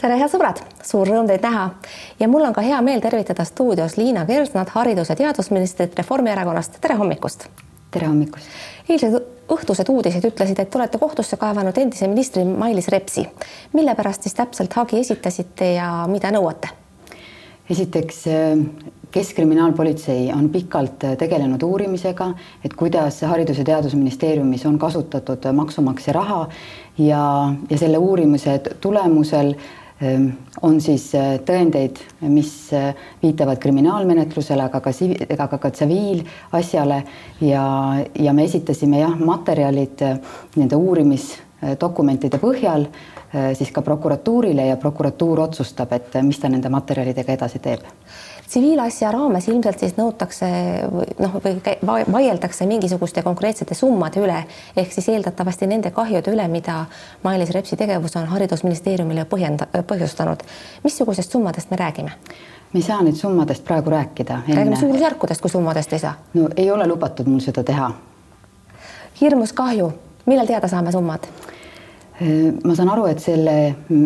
tere, head sõbrad, suur rõõm teid näha ja mul on ka hea meel tervitada stuudios Liina Kersnat, haridus- ja teadusministrit Reformierakonnast. tere hommikust. tere hommikust. eilsed õhtused uudised ütlesid, et olete kohtusse kaevanud endise ministri Mailis Repsi. mille pärast siis täpselt hagi esitasite ja mida nõuate? esiteks Keskkriminaalpolitsei on pikalt tegelenud uurimisega, et kuidas Haridus- ja Teadusministeeriumis on kasutatud maksumaksja raha ja, ja selle uurimise tulemusel Ehm, on siis äh, tõendeid, mis äh, viitavad kriminaalmenetlusele, aga ka, aga ka tsiviilasjale. Ja, ja me esitasime jah, materjalid äh, nende uurimisdokumentide põhjal siis ka prokuratuurile ja prokuratuur otsustab, et mis ta nende materjalidega edasi teeb tsiviilasja raames ilmselt siis nõutakse noh, või vaieldakse mingisuguste konkreetsete summade üle ehk siis eeldatavasti nende kahjude üle, mida Mailis Repsi tegevus on Haridusministeeriumile põhjenda-, põhjustanud. missugusest summadest me räägime? me ei saa nüüd summadest praegu rääkida. räägime suurusjärkudest, kui summadest ei saa. no ei ole lubatud mul seda teha. hirmus kahju, millal teada saame summad? Äh, ma saan aru, et selle,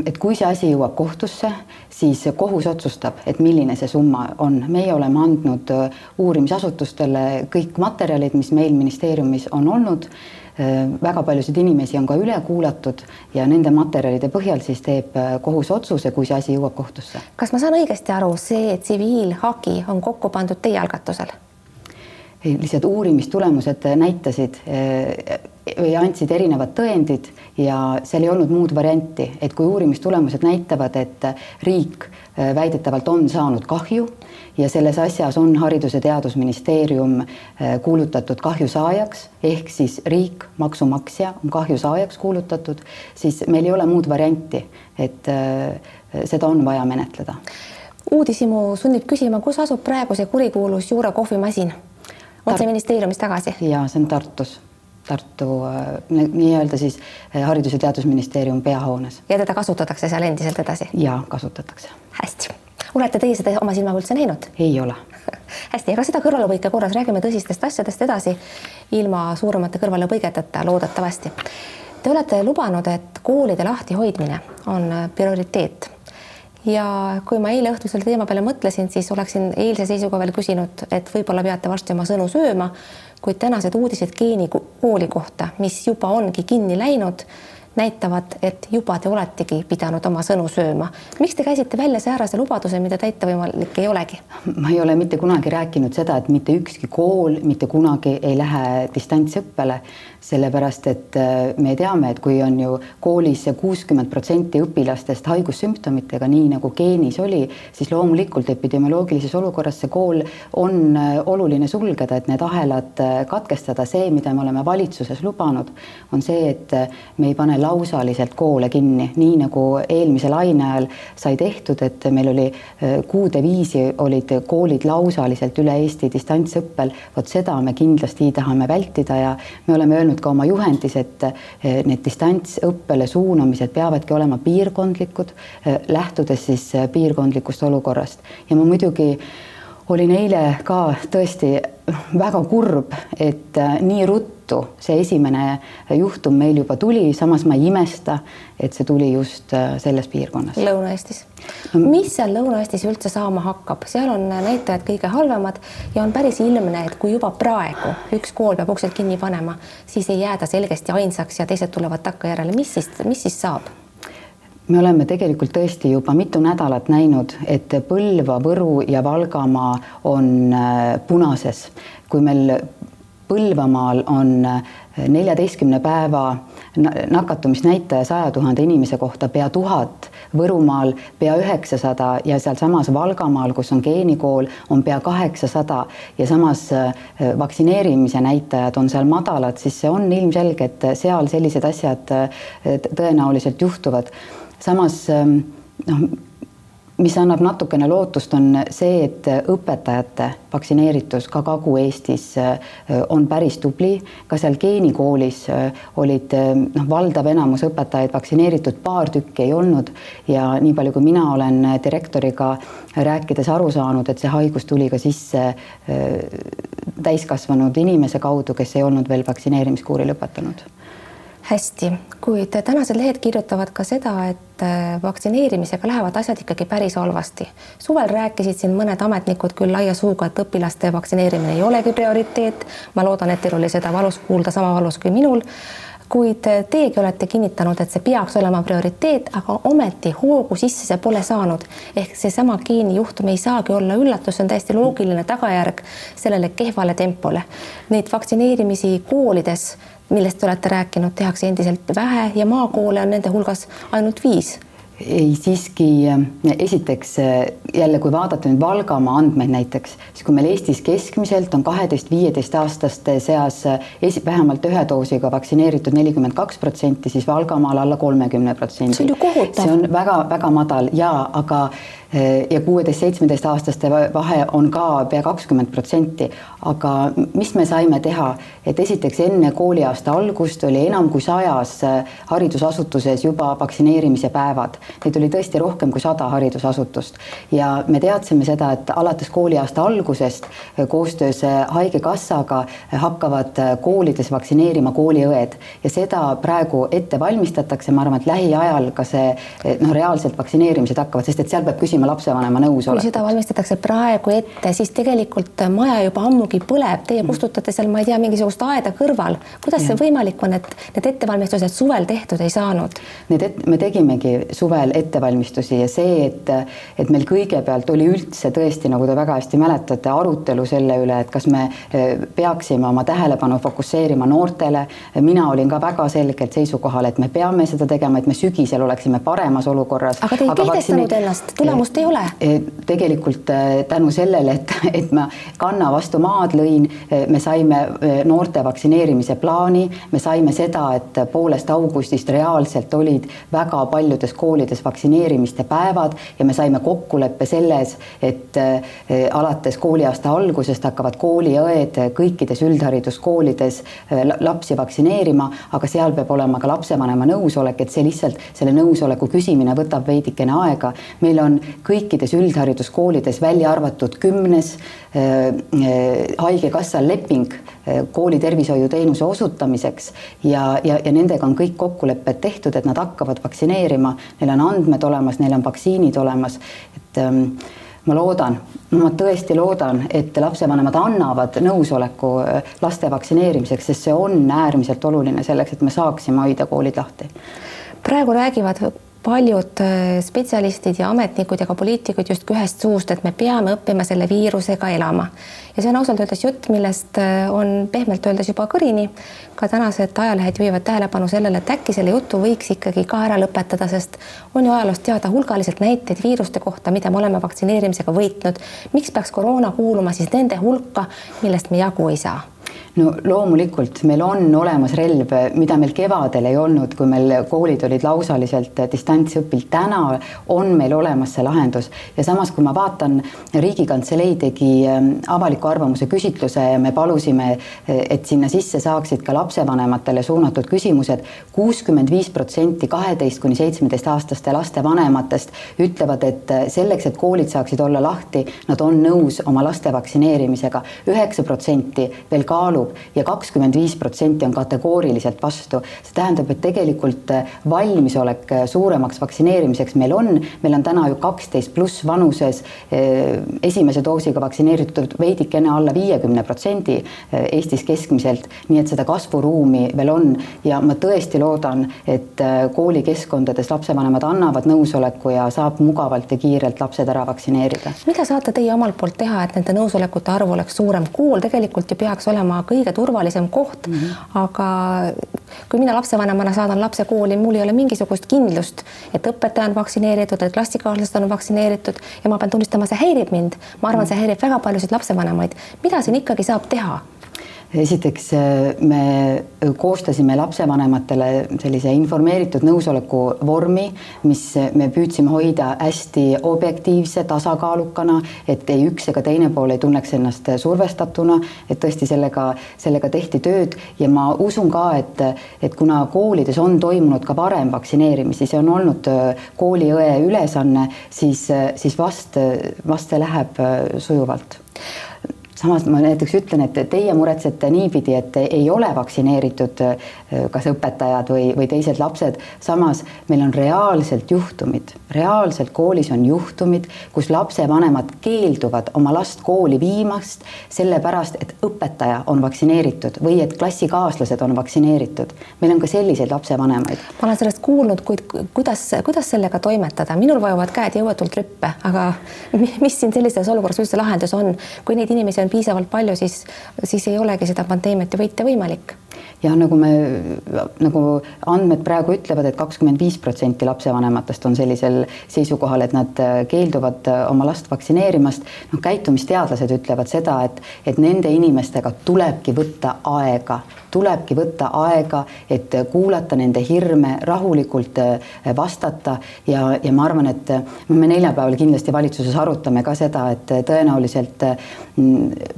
et kui see asi jõuab kohtusse, siis kohus otsustab, et milline see summa on. meie oleme andnud äh, uurimisasutustele kõik materjalid, mis meil ministeeriumis on olnud. Äh, väga paljusid inimesi on ka üle kuulatud ja nende materjalide põhjal siis teeb kohus otsuse, kui see asi jõuab kohtusse. kas ma saan õigesti aru, see tsiviilhagi on kokku pandud teie algatusel? Lihtsalt uurimistulemused näitasid või andsid erinevad tõendid ja seal ei olnud muud varianti, et kui uurimistulemused näitavad, et riik äh, väidetavalt on saanud kahju ja selles asjas on Haridus- ja Teadusministeerium äh, kuulutatud kahjusaajaks, ehk siis riik, maksumaksja on kahjusaajaks kuulutatud, siis meil ei ole muud varianti, et seda on vaja menetleda. uudishimu sunnib küsima, kus asub praegu see kurikuulus Juure kohvimasin? On see ministeeriumis tagasi? ja see on Tartus Tartu nii-öelda siis eh, Haridus- ja Teadusministeerium peahoones. ja teda kasutatakse seal endiselt edasi? ja kasutatakse. hästi. olete teie seda oma silmaga üldse näinud? ei ole hästi, aga seda kõrvalepõike korras räägime tõsistest asjadest edasi ilma suuremate kõrvalepõigeteta loodetavasti. Te olete lubanud, et koolide lahtihoidmine on prioriteet ja kui ma eile õhtul selle teema peale mõtlesin, siis oleksin eilse seisuga veel küsinud, et võib-olla peate varsti oma sõnu sööma, kuid tänased uudised geenikooli kohta, mis juba ongi kinni läinud, näitavad, et juba te oletegi pidanud oma sõnu sööma. miks te käisite välja säärase lubaduse, mida täita võimalik ei olegi? ma ei ole mitte kunagi rääkinud seda, et mitte ükski kool mitte kunagi ei lähe distantsõppele sellepärast et äh, me teame, et kui on ju koolis kuuskümmend protsenti õpilastest haigussümptomitega, nii nagu geenis oli, siis loomulikult epidemioloogilises olukorras see kool on äh, oluline sulgeda, et need ahelad äh, katkestada. see, mida me oleme valitsuses lubanud, on see, et me ei pane lausaliselt koole kinni, nii nagu eelmise laine ajal sai tehtud, et meil oli kuude viisi olid koolid lausaliselt üle Eesti distantsõppel. vot seda me kindlasti tahame vältida ja me oleme öelnud, öelnud ka oma juhendis, et eh, need distantsõppele suunamised peavadki olema piirkondlikud, eh, lähtudes siis eh, piirkondlikust olukorrast. Ja ma muidugi olin eile ka tõesti väga kurb, et nii ruttu see esimene juhtum meil juba tuli, samas ma ei imesta, et see tuli just selles piirkonnas. Lõuna-Eestis mis seal Lõuna-Eestis üldse saama hakkab, seal on näitajad kõige halvemad ja on päris ilmne, et kui juba praegu üks kool peab uksed kinni panema, siis ei jääda selgesti ainsaks ja teised tulevad takkajärele, mis siis, mis siis saab? Me oleme tegelikult tõesti juba mitu nädalat näinud, et Põlva, Võru ja Valgamaa on äh, punases. kui meil Põlvamaal on äh, neljateistkümne päeva nakatumisnäitaja saja tuhande inimese kohta pea tuhat, Võrumaal pea üheksasada ja sealsamas Valgamaal, kus on geenikool, on pea kaheksasada ja samas äh, vaktsineerimise näitajad on seal madalad, siis see on ilmselge, et seal sellised asjad tõenäoliselt juhtuvad. Samas ähm, noh, mis annab natukene lootust, on see, et õpetajate vaktsineeritus ka Kagu-Eestis äh, on päris tubli, ka seal geenikoolis äh, olid äh, noh, valdav enamus õpetajaid vaktsineeritud, paar tükki ei olnud. Ja nii palju, kui mina olen direktoriga rääkides aru saanud, et see haigus tuli ka sisse täiskasvanud inimese kaudu, kes ei olnud veel vaktsineerimiskuuri lõpetanud. Hästi, kuid tänased lehed kirjutavad ka seda, et äh, vaktsineerimisega lähevad asjad ikkagi päris halvasti. suvel rääkisid siin mõned ametnikud küll laia suuga, et õpilaste vaktsineerimine ei olegi prioriteet. ma loodan, et teil oli seda valus kuulda, sama valus kui minul kuid teiegi olete kinnitanud, et see peaks olema prioriteet, aga ometi hoogu sisse see pole saanud. ehk seesama geenijuhtum ei saagi olla üllatus, see on täiesti loogiline tagajärg sellele kehvale tempole. Neid vaktsineerimisi koolides, millest te olete rääkinud, tehakse endiselt vähe ja maakoole on nende hulgas ainult viis ei, siiski esiteks jälle, kui vaadata nüüd Valgamaa andmeid näiteks, siis kui meil Eestis keskmiselt on kaheteist-viieteistaastaste seas esi-, vähemalt ühe doosiga vaktsineeritud nelikümmend kaks protsenti, siis Valgamaal alla kolmekümne protsendi. see on ju kohutav. see on väga-väga madal ja, aga ja kuueteist-seitsmeteistaastaste vahe on ka pea kakskümmend protsenti. aga mis me saime teha, et esiteks enne kooliaasta algust oli enam kui sajas haridusasutuses juba vaktsineerimise päevad. Neid oli tõesti rohkem kui sada haridusasutust ja me teadsime seda, et alates kooliaasta algusest koostöös Haigekassaga hakkavad koolides vaktsineerima kooliõed ja seda praegu ette valmistatakse, ma arvan, et lähiajal ka see noh, reaalselt vaktsineerimised hakkavad, sest et seal peab küsima lapsevanema nõusolek. kui seda valmistatakse praegu ette, siis tegelikult maja juba ammugi põleb, teie kustutate seal, ma ei tea, mingisugust aeda kõrval. kuidas ja. see võimalik on, et need ettevalmistused suvel tehtud ei saanud? Need et, me tegimegi suvel ettevalmistusi ja see, et, et meil kõigepealt oli üldse tõesti, nagu te väga hästi mäletate, arutelu selle üle, et kas me e, peaksime oma tähelepanu fokusseerima noortele. mina olin ka väga selgelt seisukohal, et me peame seda tegema, et me sügisel oleksime paremas olukorras. aga te ei kehtestanud ennast, tulemust tulemust ei ole? E, tegelikult e, tänu sellele, et, et ma kanna vastu maad lõin, e, me saime noorte vaktsineerimise plaani, me saime seda, et poolest augustist reaalselt olid väga paljudes koolides vaktsineerimiste päevad ja me saime kokkuleppe selles, et alates kooliaasta algusest hakkavad kooliõed kõikides üldhariduskoolides lapsi vaktsineerima, aga seal peab olema ka lapsevanema nõusolek, et see lihtsalt selle nõusoleku küsimine võtab veidikene aega. meil on kõikides üldhariduskoolides, välja arvatud kümnes äh, äh, Haigekassal leping äh, kooli tervishoiuteenuse osutamiseks ja, ja, ja nendega on kõik kokkulepped tehtud, et nad hakkavad vaktsineerima, neil on andmed olemas, neil on vaktsiinid olemas, et ähm, ma loodan, ma tõesti loodan, et lapsevanemad annavad nõusoleku laste vaktsineerimiseks, sest see on äärmiselt oluline selleks, et me saaksime hoida koolid lahti. praegu räägivad paljud äh, spetsialistid ja ametnikud ja ka poliitikud justkui ühest suust, et me peame õppima selle viirusega elama. ja see on ausalt öeldes jutt, millest äh, on pehmelt öeldes juba kõrini. ka tänased ajalehed juhivad tähelepanu sellele, et äkki selle jutu võiks ikkagi ka ära lõpetada, sest on ju ajaloost teada hulgaliselt näiteid viiruste kohta, mida me oleme vaktsineerimisega võitnud. miks peaks koroona kuuluma siis nende hulka, millest me jagu ei saa? No loomulikult meil on olemas relv, mida meil kevadel ei olnud, kui meil koolid olid lausaliselt distantsõpil. täna on meil olemas see lahendus ja samas, kui ma vaatan, Riigikantselei tegi ähm, avaliku arvamuse küsitluse ja me palusime, et sinna sisse saaksid ka lapsevanematele suunatud küsimused. kuuskümmend viis protsenti kaheteist kuni seitsmeteistaastaste laste vanematest ütlevad, et selleks, et koolid saaksid olla lahti, nad on nõus oma laste vaktsineerimisega. üheksa protsenti veel kaalub kaalub ja kakskümmend viis protsenti on kategooriliselt vastu. see tähendab, et tegelikult äh, valmisolek äh, suuremaks vaktsineerimiseks meil on, meil on täna ju kaksteist pluss vanuses äh, esimese doosiga vaktsineeritud veidikene alla viiekümne protsendi Eestis keskmiselt, nii et seda kasvuruumi veel on ja ma tõesti loodan, et koolikeskkondades lapsevanemad annavad nõusoleku ja saab mugavalt ja kiirelt lapsed ära vaktsineerida. mida saate teie omalt poolt teha, et nende nõusolekute arv oleks suurem? kool tegelikult ju peaks olema kõige turvalisem koht mm. -hmm. aga kui mina lapsevanemana saadan lapse kooli, mul ei ole mingisugust kindlust, et õpetaja on vaktsineeritud, et klassikaaslased on vaktsineeritud ja ma pean tunnistama, see häirib mind. ma arvan, see häirib väga paljusid lapsevanemaid. mida siin ikkagi saab teha? Esiteks äh, me koostasime lapsevanematele sellise informeeritud nõusoleku vormi, mis me püüdsime hoida hästi objektiivse, tasakaalukana, et ei üks ega teine pool ei tunneks ennast survestatuna, et tõesti sellega, sellega tehti tööd. Ja ma usun ka, et, et kuna koolides on toimunud ka varem vaktsineerimisi, see on olnud äh, kooliõe ülesanne, siis, siis vast, vast see läheb äh, sujuvalt samas ma näiteks ütlen, et teie muretsete niipidi, et ei ole vaktsineeritud kas õpetajad või, või teised lapsed. samas meil on reaalselt juhtumid, reaalselt koolis on juhtumid, kus lapsevanemad keelduvad oma last kooli viimast sellepärast, et õpetaja on vaktsineeritud või et klassikaaslased on vaktsineeritud. meil on ka selliseid lapsevanemaid. ma olen sellest kuulnud, kuid kuidas, kuidas sellega toimetada, minul vajuvad käed jõuetult rüppe, aga mis siin sellises olukorras üldse lahendus on, kui neid inimesi on piisavalt palju, siis, siis ei olegi seda pandeemiat ju võita võimalik ja nagu me, nagu andmed praegu ütlevad et, et kakskümmend viis protsenti lapsevanematest on sellisel seisukohal, et nad keelduvad oma last vaktsineerimast. noh, käitumisteadlased ütlevad seda, et, et nende inimestega tulebki võtta aega, tulebki võtta aega, et kuulata nende hirme, rahulikult vastata ja, ja ma arvan, et me neljapäeval kindlasti valitsuses arutame ka seda, et tõenäoliselt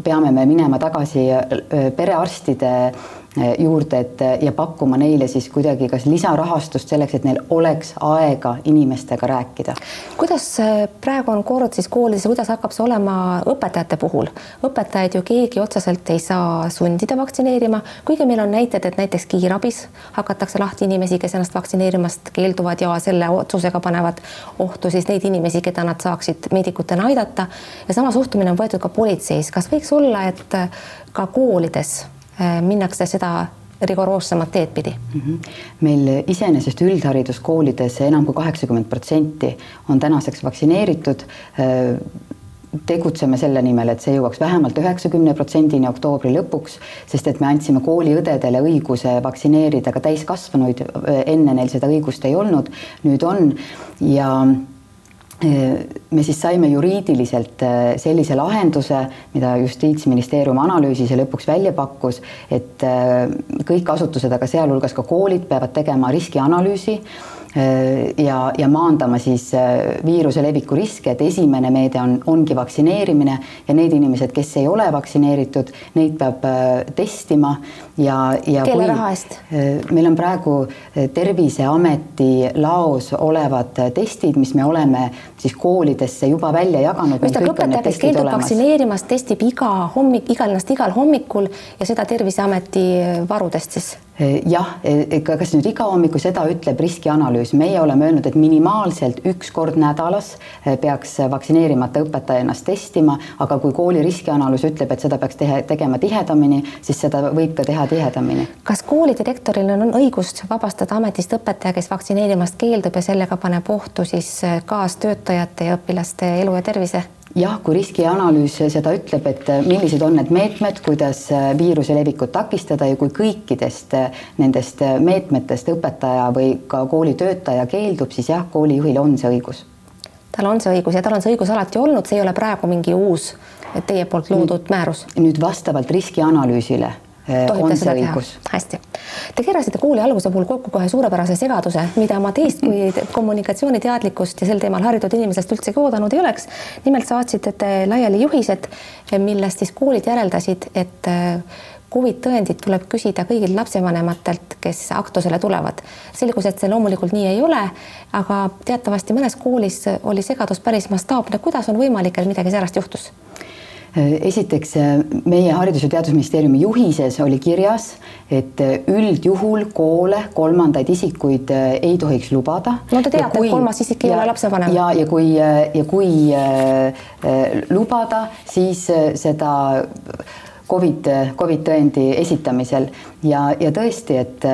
peame me minema tagasi perearstide juurde, et ja pakkuma neile siis kuidagi kas lisarahastust selleks, et neil oleks aega inimestega rääkida. kuidas äh, praegu on kord siis koolides ja kuidas hakkab see olema õpetajate puhul? õpetajaid ju keegi otseselt ei saa sundida vaktsineerima, kuigi meil on näited, et näiteks kiirabis hakatakse lahti inimesi, kes ennast vaktsineerimast keelduvad ja selle otsusega panevad ohtu siis neid inimesi, keda nad saaksid meedikutena aidata. ja sama suhtumine on võetud ka politseis, kas võiks olla, et ka koolides minnakse seda rigoroossemat teed pidi mm. -hmm. meil iseenesest üldhariduskoolides enam kui kaheksakümmend protsenti on tänaseks vaktsineeritud. Äh, tegutseme selle nimel, et see jõuaks vähemalt üheksakümne protsendini oktoobri lõpuks, sest et me andsime kooliõdedele õiguse vaktsineerida ka täiskasvanuid, äh, enne neil seda õigust ei olnud, nüüd on ja me siis saime juriidiliselt äh, sellise lahenduse, mida Justiitsministeerium analüüsis ja lõpuks välja pakkus, et äh, kõik asutused, aga sealhulgas ka koolid peavad tegema riskianalüüsi ja, ja maandama siis äh, viiruse leviku riske, et esimene meede on, ongi vaktsineerimine ja need inimesed, kes ei ole vaktsineeritud, neid peab äh, testima ja, ja kelle raha eest? meil on praegu Terviseameti laos olevad testid, mis me oleme siis koolidesse juba välja jaganud. tähendab, õpetaja, kes keeldub vaktsineerimast, testib iga hommik, igal ennast igal hommikul ja seda Terviseameti varudest siis jah, eh, kas nüüd iga hommiku seda ütleb riskianalüüs, meie oleme öelnud, et minimaalselt üks kord nädalas eh, peaks vaktsineerimata õpetaja ennast testima, aga kui kooli riskianalüüs ütleb, et seda peaks tehe, tegema tihedamini, siis seda võib ka teha tihedamini. kas kooli direktoril on õigust vabastada ametist õpetaja, kes vaktsineerimast keeldub ja sellega paneb ohtu siis kaastöötajate ja õpilaste elu ja tervise? Jah, kui riskianalüüs seda ütleb, et millised on need meetmed, kuidas viiruse levikut takistada ja kui kõikidest nendest meetmetest õpetaja või ka koolitöötaja keeldub, siis jah, koolijuhil on see õigus. tal on see õigus ja tal on see õigus alati olnud, see ei ole praegu mingi uus teie poolt loodud määrus. nüüd vastavalt riskianalüüsile tohib ta seda teha? hästi. Te keerasite kooli alguse puhul kokku kohe suurepärase segaduse, mida ma teist kui kommunikatsiooniteadlikkust ja sel teemal haritud inimesest üldsegi oodanud ei oleks. nimelt saatsite te laiali juhised, millest siis koolid järeldasid, et Covid tõendit tuleb küsida kõigilt lapsevanematelt, kes aktusele tulevad. selgus, et see loomulikult nii ei ole, aga teatavasti mõnes koolis oli segadus päris mastaapne. kuidas on võimalik, et midagi säärast juhtus? Esiteks meie Haridus- ja Teadusministeeriumi juhises oli kirjas, et üldjuhul koole kolmandaid isikuid äh, ei tohiks lubada. no te teate, et kolmas isik ei ja, ole lapsevanem. ja, ja kui, ja kui äh, äh, lubada, siis äh, seda Covid, Covid tõendi esitamisel ja, ja tõesti, et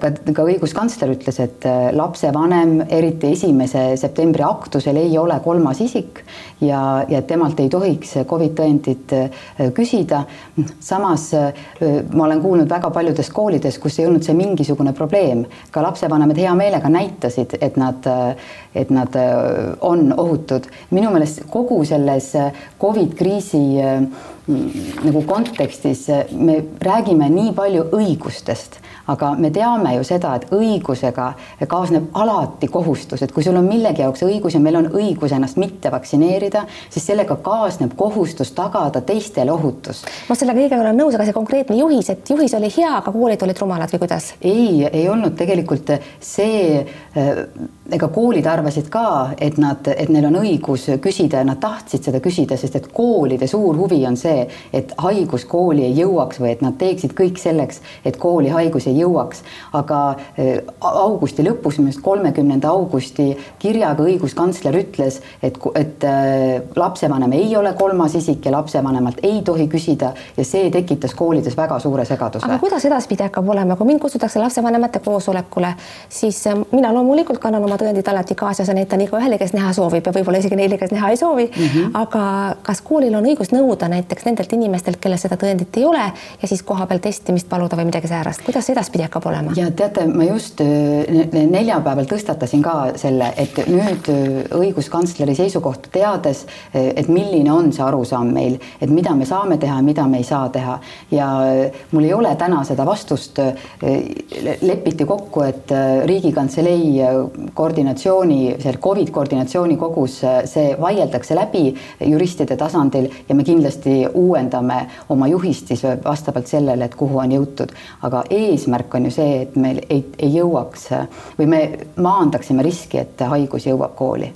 ka, ka õiguskantsler ütles, et lapsevanem, eriti esimese septembri aktusel ei ole kolmas isik ja, ja temalt ei tohiks Covid tõendit küsida. samas ma olen kuulnud väga paljudes koolides, kus ei olnud see mingisugune probleem, ka lapsevanemad hea meelega näitasid, et nad, et nad on ohutud. minu meelest kogu selles Covid kriisi nagu kontekstis me räägime nii palju õigustest, aga me teame ju seda, et õigusega kaasneb alati kohustus, et kui sul on millegi jaoks õigus ja meil on õigus ennast mitte vaktsineerida, siis sellega kaasneb kohustus tagada teistele ohutus. ma selle kõigega olen nõus, aga see konkreetne juhis, et juhis oli hea, aga koolid olid rumalad või kuidas? ei, ei olnud tegelikult see, äh, ega koolid arvasid ka, et nad, et neil on õigus küsida ja nad tahtsid seda küsida, sest et koolide suur huvi on see, et haigus kooli ei jõuaks või et nad teeksid kõik selleks, et kooli haigus ei jõuaks. aga äh, augusti lõpus, minu arust kolmekümnenda augusti kirjaga õiguskantsler ütles, et, et äh, lapsevanem ei ole kolmas isik ja lapsevanemalt ei tohi küsida ja see tekitas koolides väga suure segaduse. aga kuidas edaspidi hakkab olema, kui mind kutsutakse lapsevanemate koosolekule, siis äh, mina loomulikult kannan oma tõendid alati kaasas ja näitan igaühele, kes näha soovib ja võib-olla isegi neile, kes näha ei soovi mm. -hmm. aga kas koolil on õigus nõuda näiteks nendelt inimestelt, kellel seda tõendit ei ole ja siis kohapeal testimist paluda või midagi säärast, kuidas edaspidi hakkab olema? ja teate, ma just äh, neljapäeval tõstatasin ka selle, et nüüd õiguskantsleri seisukohta teades, et milline on see arusaam meil, et mida me saame teha mida me ei saa teha ja mul ei ole täna seda vastust. lepiti kokku, et Riigikantselei koordinatsiooni, seal Covid koordinatsiooni kogus see vaieldakse läbi juristide tasandil ja me kindlasti uuendame oma juhist siis vastavalt sellele, et kuhu on jõutud. Aga eesmärk on ju see, et meil ei, ei jõuaks või me maandaksime riski, et haigus jõuab kooli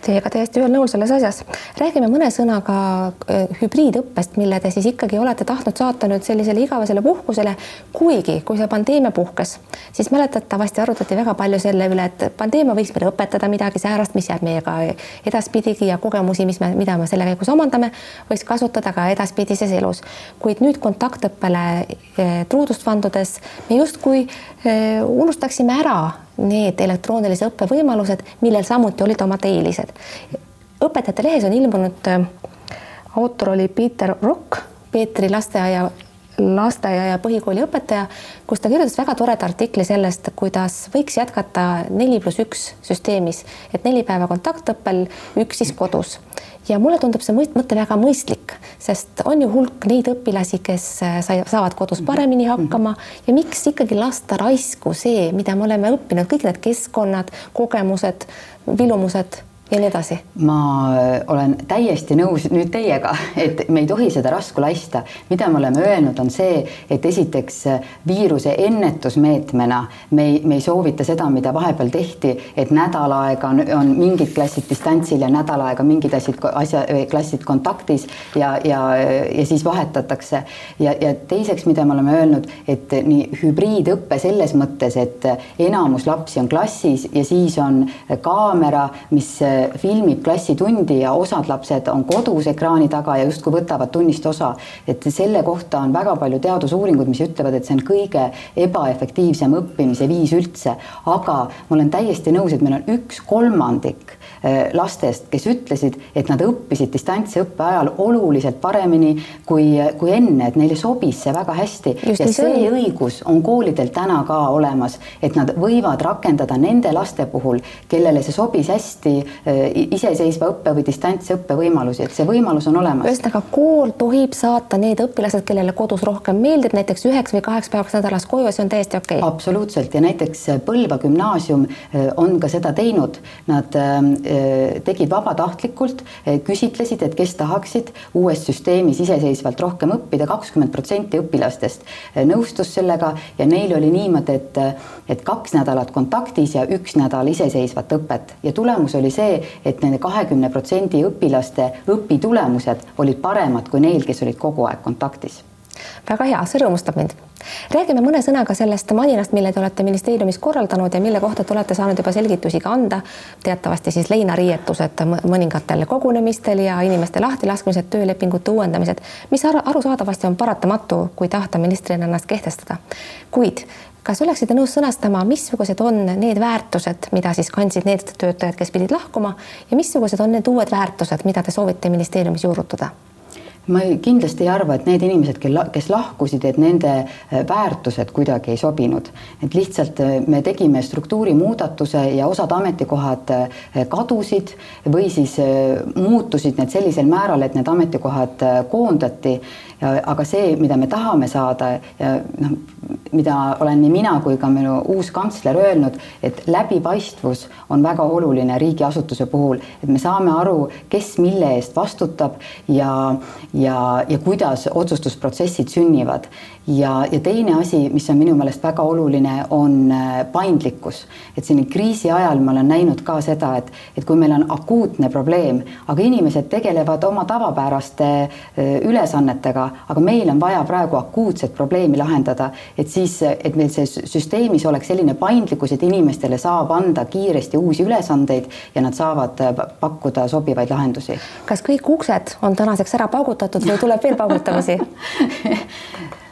Teiega täiesti ühel nõul selles asjas. räägime mõne sõnaga äh, hübriidõppest, mille te siis ikkagi olete tahtnud saata nüüd sellisele igavesele puhkusele, kuigi kui see pandeemia puhkes, siis mäletatavasti arutati väga palju selle üle, et pandeemia võiks meile õpetada midagi säärast, mis jääb meiega edaspidigi ja kogemusi, mis me, mida me selle käigus omandame, võiks kasutada ka edaspidises elus. kuid nüüd kontaktõppele äh, truudust vandudes me justkui äh, unustaksime ära need elektroonilise õppe võimalused, millel samuti olid omad eelised. õpetajate lehes on ilmunud, äh, autor oli Peter Rock, Peetri lasteaia lasteaia ja põhikooli õpetaja, kus ta kirjutas väga toreda artikli sellest, kuidas võiks jätkata neli pluss üks süsteemis, et neli päeva kontaktõppel, üks siis kodus ja mulle tundub see mõte väga mõistlik, sest on ju hulk neid õpilasi, kes äh, saavad kodus paremini mhm. hakkama ja miks ikkagi lasta raisku see, mida me oleme õppinud, kõik need keskkonnad, kogemused, vilumused ja nii edasi. ma äh, olen täiesti nõus nüüd teiega, et me ei tohi seda rasku laista. mida me oleme öelnud, on see, et esiteks äh, viiruse ennetusmeetmena me ei, me ei soovita seda, mida vahepeal tehti, et nädal aega on, on mingid klassid distantsil ja nädal aega mingid asjad, asja, klassid kontaktis ja, ja, ja siis vahetatakse. ja, ja teiseks, mida me oleme öelnud, et nii hübriidõpe selles mõttes, et enamus lapsi on klassis ja siis on kaamera, mis filmib klassitundi ja osad lapsed on kodus ekraani taga ja justkui võtavad tunnist osa. et selle kohta on väga palju teadusuuringuid, mis ütlevad, et see on kõige ebaefektiivsem õppimise viis üldse, aga ma olen täiesti nõus, et meil on üks kolmandik lastest, kes ütlesid, et nad õppisid distantsõppe ajal oluliselt paremini kui, kui enne, et neile sobis see väga hästi. Just ja see, see õigus on koolidel täna ka olemas, et nad võivad rakendada nende laste puhul, kellele see sobis hästi äh, iseseisva õppe või distantsõppe võimalusi, et see võimalus on olemas. ühesõnaga, kool tohib saata need õpilased, kellele kodus rohkem meeldib, näiteks üheks või kaheks päevaks nädalas koju ja see on täiesti okei. Okay.. absoluutselt. Ja näiteks Põlva gümnaasium äh, on ka seda teinud, nad Äh, tegid vabatahtlikult, äh, küsitlesid, et kes tahaksid uues süsteemis iseseisvalt rohkem õppida, kakskümmend protsenti õpilastest äh, nõustus sellega ja neil oli niimoodi, et, et kaks nädalat kontaktis ja üks nädal iseseisvat õpet. Ja tulemus oli see, et nende kahekümne protsendi õpilaste õpitulemused olid paremad kui neil, kes olid kogu aeg kontaktis väga hea, see rõõmustab mind. räägime mõne sõnaga sellest masinast, mille te olete ministeeriumis korraldanud ja mille kohta te olete saanud juba selgitusi ka anda. teatavasti siis leinariietused mõningatel kogunemistel ja inimeste lahtilaskmised, töölepingute uuendamised, mis arusaadavasti on paratamatu, kui tahta ministrina ennast kehtestada. kuid kas oleksite nõus sõnastama, missugused on need väärtused, mida siis kandsid need töötajad, kes pidid lahkuma ja missugused on need uued väärtused, mida te soovite ministeeriumis juurutada? Ma kindlasti ei arva, et need inimesed, kes lahkusid, et nende äh, väärtused kuidagi ei sobinud, et lihtsalt äh, me tegime struktuurimuudatuse ja osad ametikohad äh, kadusid või siis muutusid need sellisel määral, et need ametikohad koondati aga see, mida me tahame saada ja noh, mida olen nii mina kui ka minu uus kantsler öelnud, et läbipaistvus on väga oluline riigiasutuse puhul, et me saame aru, kes mille eest vastutab ja, ja, ja kuidas otsustusprotsessid sünnivad ja, ja teine asi, mis on minu meelest väga oluline, on äh, paindlikkus. et siin kriisi ajal ma olen näinud ka seda, et, et kui meil on akuutne probleem, aga inimesed tegelevad oma tavapäraste äh, ülesannetega, aga meil on vaja praegu akuutset probleemi lahendada, et siis, et meil see süsteemis oleks selline paindlikkus, et inimestele saab anda kiiresti uusi ülesandeid ja nad saavad äh, pakkuda sobivaid lahendusi. kas kõik uksed on tänaseks ära paugutatud või tuleb veel paugutamisi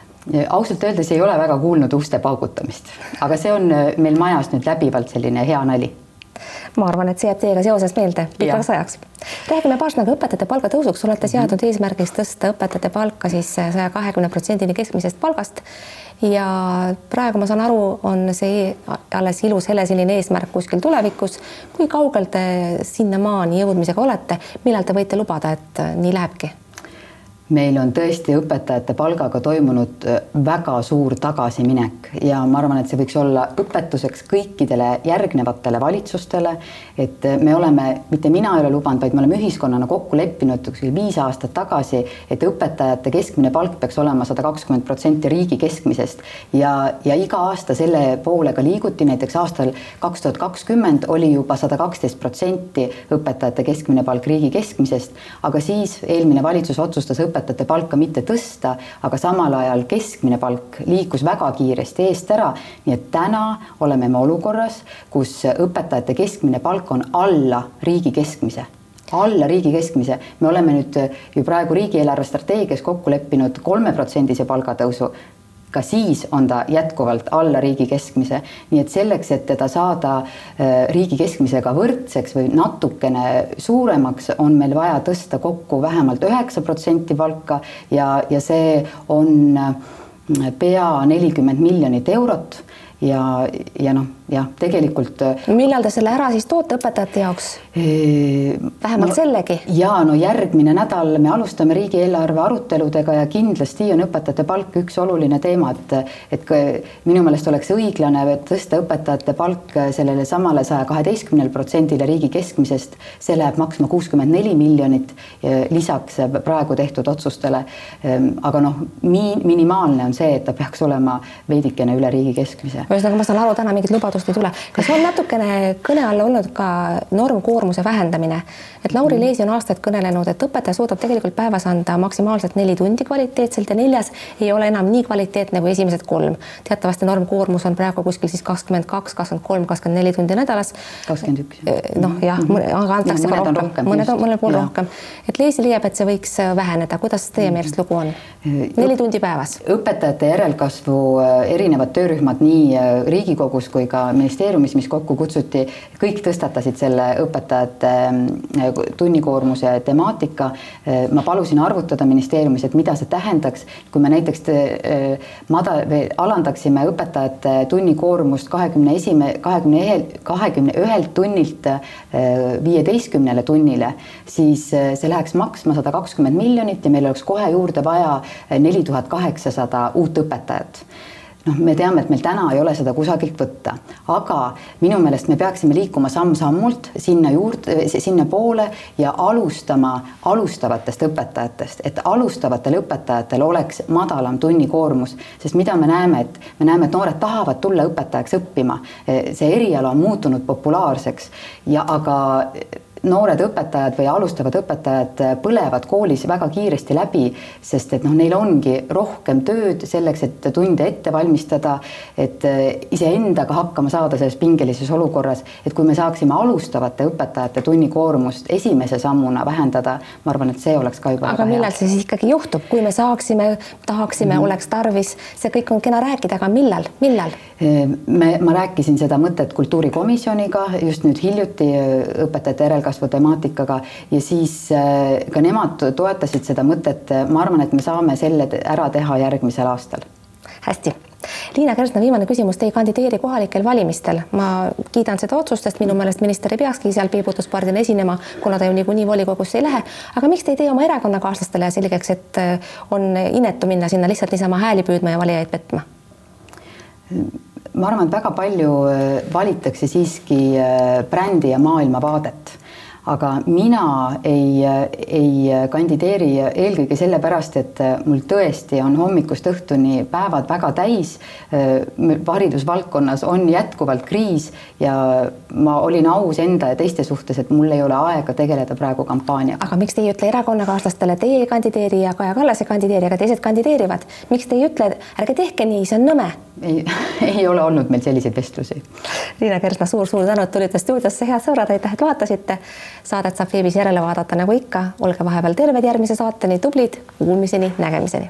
ausalt öeldes ei ole väga kuulnud uste paugutamist, aga see on äh, meil majas nüüd läbivalt selline hea nali ma arvan, et see jääb teiega seoses meelde pikaks ajaks. räägime paar sõna ka õpetajate palga tõusuks, olete mhm. seadnud eesmärgiks tõsta õpetajate palka siis saja kahekümne protsendini keskmisest palgast. ja praegu ma saan aru, on see alles ilus helesiline eesmärk kuskil tulevikus. kui kaugel te sinnamaani jõudmisega olete, millal te võite lubada, et nii lähebki? Meil on tõesti õpetajate palgaga toimunud äh, väga suur tagasiminek ja ma arvan, et see võiks olla õpetuseks kõikidele järgnevatele valitsustele. et äh, me oleme, mitte mina ei ole lubanud, vaid me oleme ühiskonnana kokku leppinud kuskil viis aastat tagasi, et õpetajate keskmine palk peaks olema sada kakskümmend protsenti riigi keskmisest ja, ja iga aasta selle poole ka liiguti, näiteks aastal kaks tuhat kakskümmend oli juba sada kaksteist protsenti õpetajate keskmine palk riigi keskmisest, aga siis eelmine valitsus otsustas õpetajate õpetajate palka mitte tõsta, aga samal ajal keskmine palk liikus väga kiiresti eest ära. nii et täna oleme me olukorras, kus õpetajate keskmine palk on alla riigi keskmise. Alla riigi keskmise, me oleme nüüd ju praegu riigieelarve strateegias kokku leppinud kolmeprotsendise palgatõusu ka siis on ta jätkuvalt alla riigi keskmise, nii et selleks, et teda saada äh, riigi keskmisega võrdseks või natukene suuremaks, on meil vaja tõsta kokku vähemalt üheksa protsenti palka ja, ja see on äh, pea nelikümmend miljonit eurot. Ja, ja noh jah, tegelikult. Äh, millal te selle ära siis toote õpetajate jaoks? vähemalt no, sellegi? ja no järgmine nädal me alustame riigieelarve aruteludega ja kindlasti on õpetajate palk üks oluline teema, et, et minu meelest oleks õiglane tõsta õpetajate palk sellele samale saja kaheteistkümnele protsendile riigi keskmisest. see läheb maksma kuuskümmend neli miljonit lisaks praegu tehtud otsustele. Aga noh, mi-, minimaalne on see, et ta peaks olema veidikene üle riigi keskmise. ühesõnaga, ma saan aru, täna mingit lubadust vabadust ei tule. kas on natukene kõne all olnud ka normkoormuse vähendamine? et Lauri mm. Leesi on aastaid kõnelenud, et õpetaja suudab tegelikult päevas anda maksimaalselt neli tundi kvaliteetselt ja neljas ei ole enam nii kvaliteetne kui esimesed kolm. teatavasti normkoormus on praegu kuskil siis kakskümmend kaks, kakskümmend kolm, kakskümmend neli tundi nädalas. kakskümmend üks. noh, jah mm, -hmm. aga antakse no, ka rohkem, mõned, mõnel pool ja. rohkem. et Leesi leiab, et see võiks väheneda, kuidas teie meelest lugu on? neli tundi päevas. õpetajate järelkasvu äh, erinevad töörühmad nii äh, Riigikogus kui ka ministeeriumis, mis kokku kutsuti, kõik tõstatasid selle õpetajate äh, tunnikoormuse temaatika. Äh, ma palusin arvutada ministeeriumis, et mida see tähendaks, kui me näiteks äh, mada- või alandaksime õpetajate tunnikoormust kahekümne esime-, kahekümne ühel, kahekümne ühelt tunnilt viieteistkümnele tunnile, siis see läheks maksma sada kakskümmend miljonit ja meil oleks kohe juurde vaja neli tuhat kaheksasada uut õpetajat noh, me teame, et meil täna ei ole seda kusagilt võtta, aga minu meelest me peaksime liikuma samm-sammult sinna juurde, sinnapoole ja alustama alustavatest õpetajatest, et alustavatel õpetajatel oleks madalam tunnikoormus, sest mida me näeme, et me näeme, et noored tahavad tulla õpetajaks õppima. see eriala on muutunud populaarseks ja aga noored õpetajad või alustavad õpetajad põlevad koolis väga kiiresti läbi, sest et noh, neil ongi rohkem tööd selleks, et tunde ette valmistada, et eh, iseendaga hakkama saada selles pingelises olukorras, et kui me saaksime alustavate õpetajate tunnikoormust esimese sammuna vähendada, ma arvan, et see oleks ka juba aga millal see siis ikkagi juhtub, kui me saaksime, tahaksime mm, -hmm. oleks tarvis, see kõik on kena rääkida, aga millal, millal? Eh, me, ma rääkisin seda mõtet kultuurikomisjoniga just nüüd hiljuti õpetajate järelkasvu järelkasvu temaatikaga ja siis ka nemad toetasid seda mõtet, ma arvan, et me saame selle ära teha järgmisel aastal. hästi Liina Kersna, viimane küsimus, te ei kandideeri kohalikel valimistel, ma kiidan seda otsust, sest minu meelest minister ei peakski seal peibutuspardina esinema, kuna ta ju niikuinii volikogusse ei lähe. aga miks te ei tee oma erakonnakaaslastele selgeks, et äh, on inetu minna sinna lihtsalt niisama hääli püüdma ja valijaid petma? Ma arvan, et väga palju äh, valitakse siiski äh, brändi ja maailmavaadet aga mina ei, ei kandideeri eelkõige sellepärast, et mul tõesti on hommikust õhtuni päevad väga täis. haridusvaldkonnas on jätkuvalt kriis ja ma olin aus enda ja teiste suhtes, et mul ei ole aega tegeleda praegu kampaaniaga. aga miks te ei ütle erakonnakaaslastele, teie ei kandideeri ja Kaja Kallas ei kandideeri, aga teised kandideerivad, miks te ei ütle, ärge tehke nii, see on nõme? ei, ei ole olnud meil selliseid vestlusi. Liina Kersna suur,, suur-suur tänu, et tulite stuudiosse, head sõbrad, aitäh, et vaatasite. Saadet saab veebis järele vaadata nagu ikka, olge vahepeal terved järgmise saateni, tublid, kuulmiseni, nägemiseni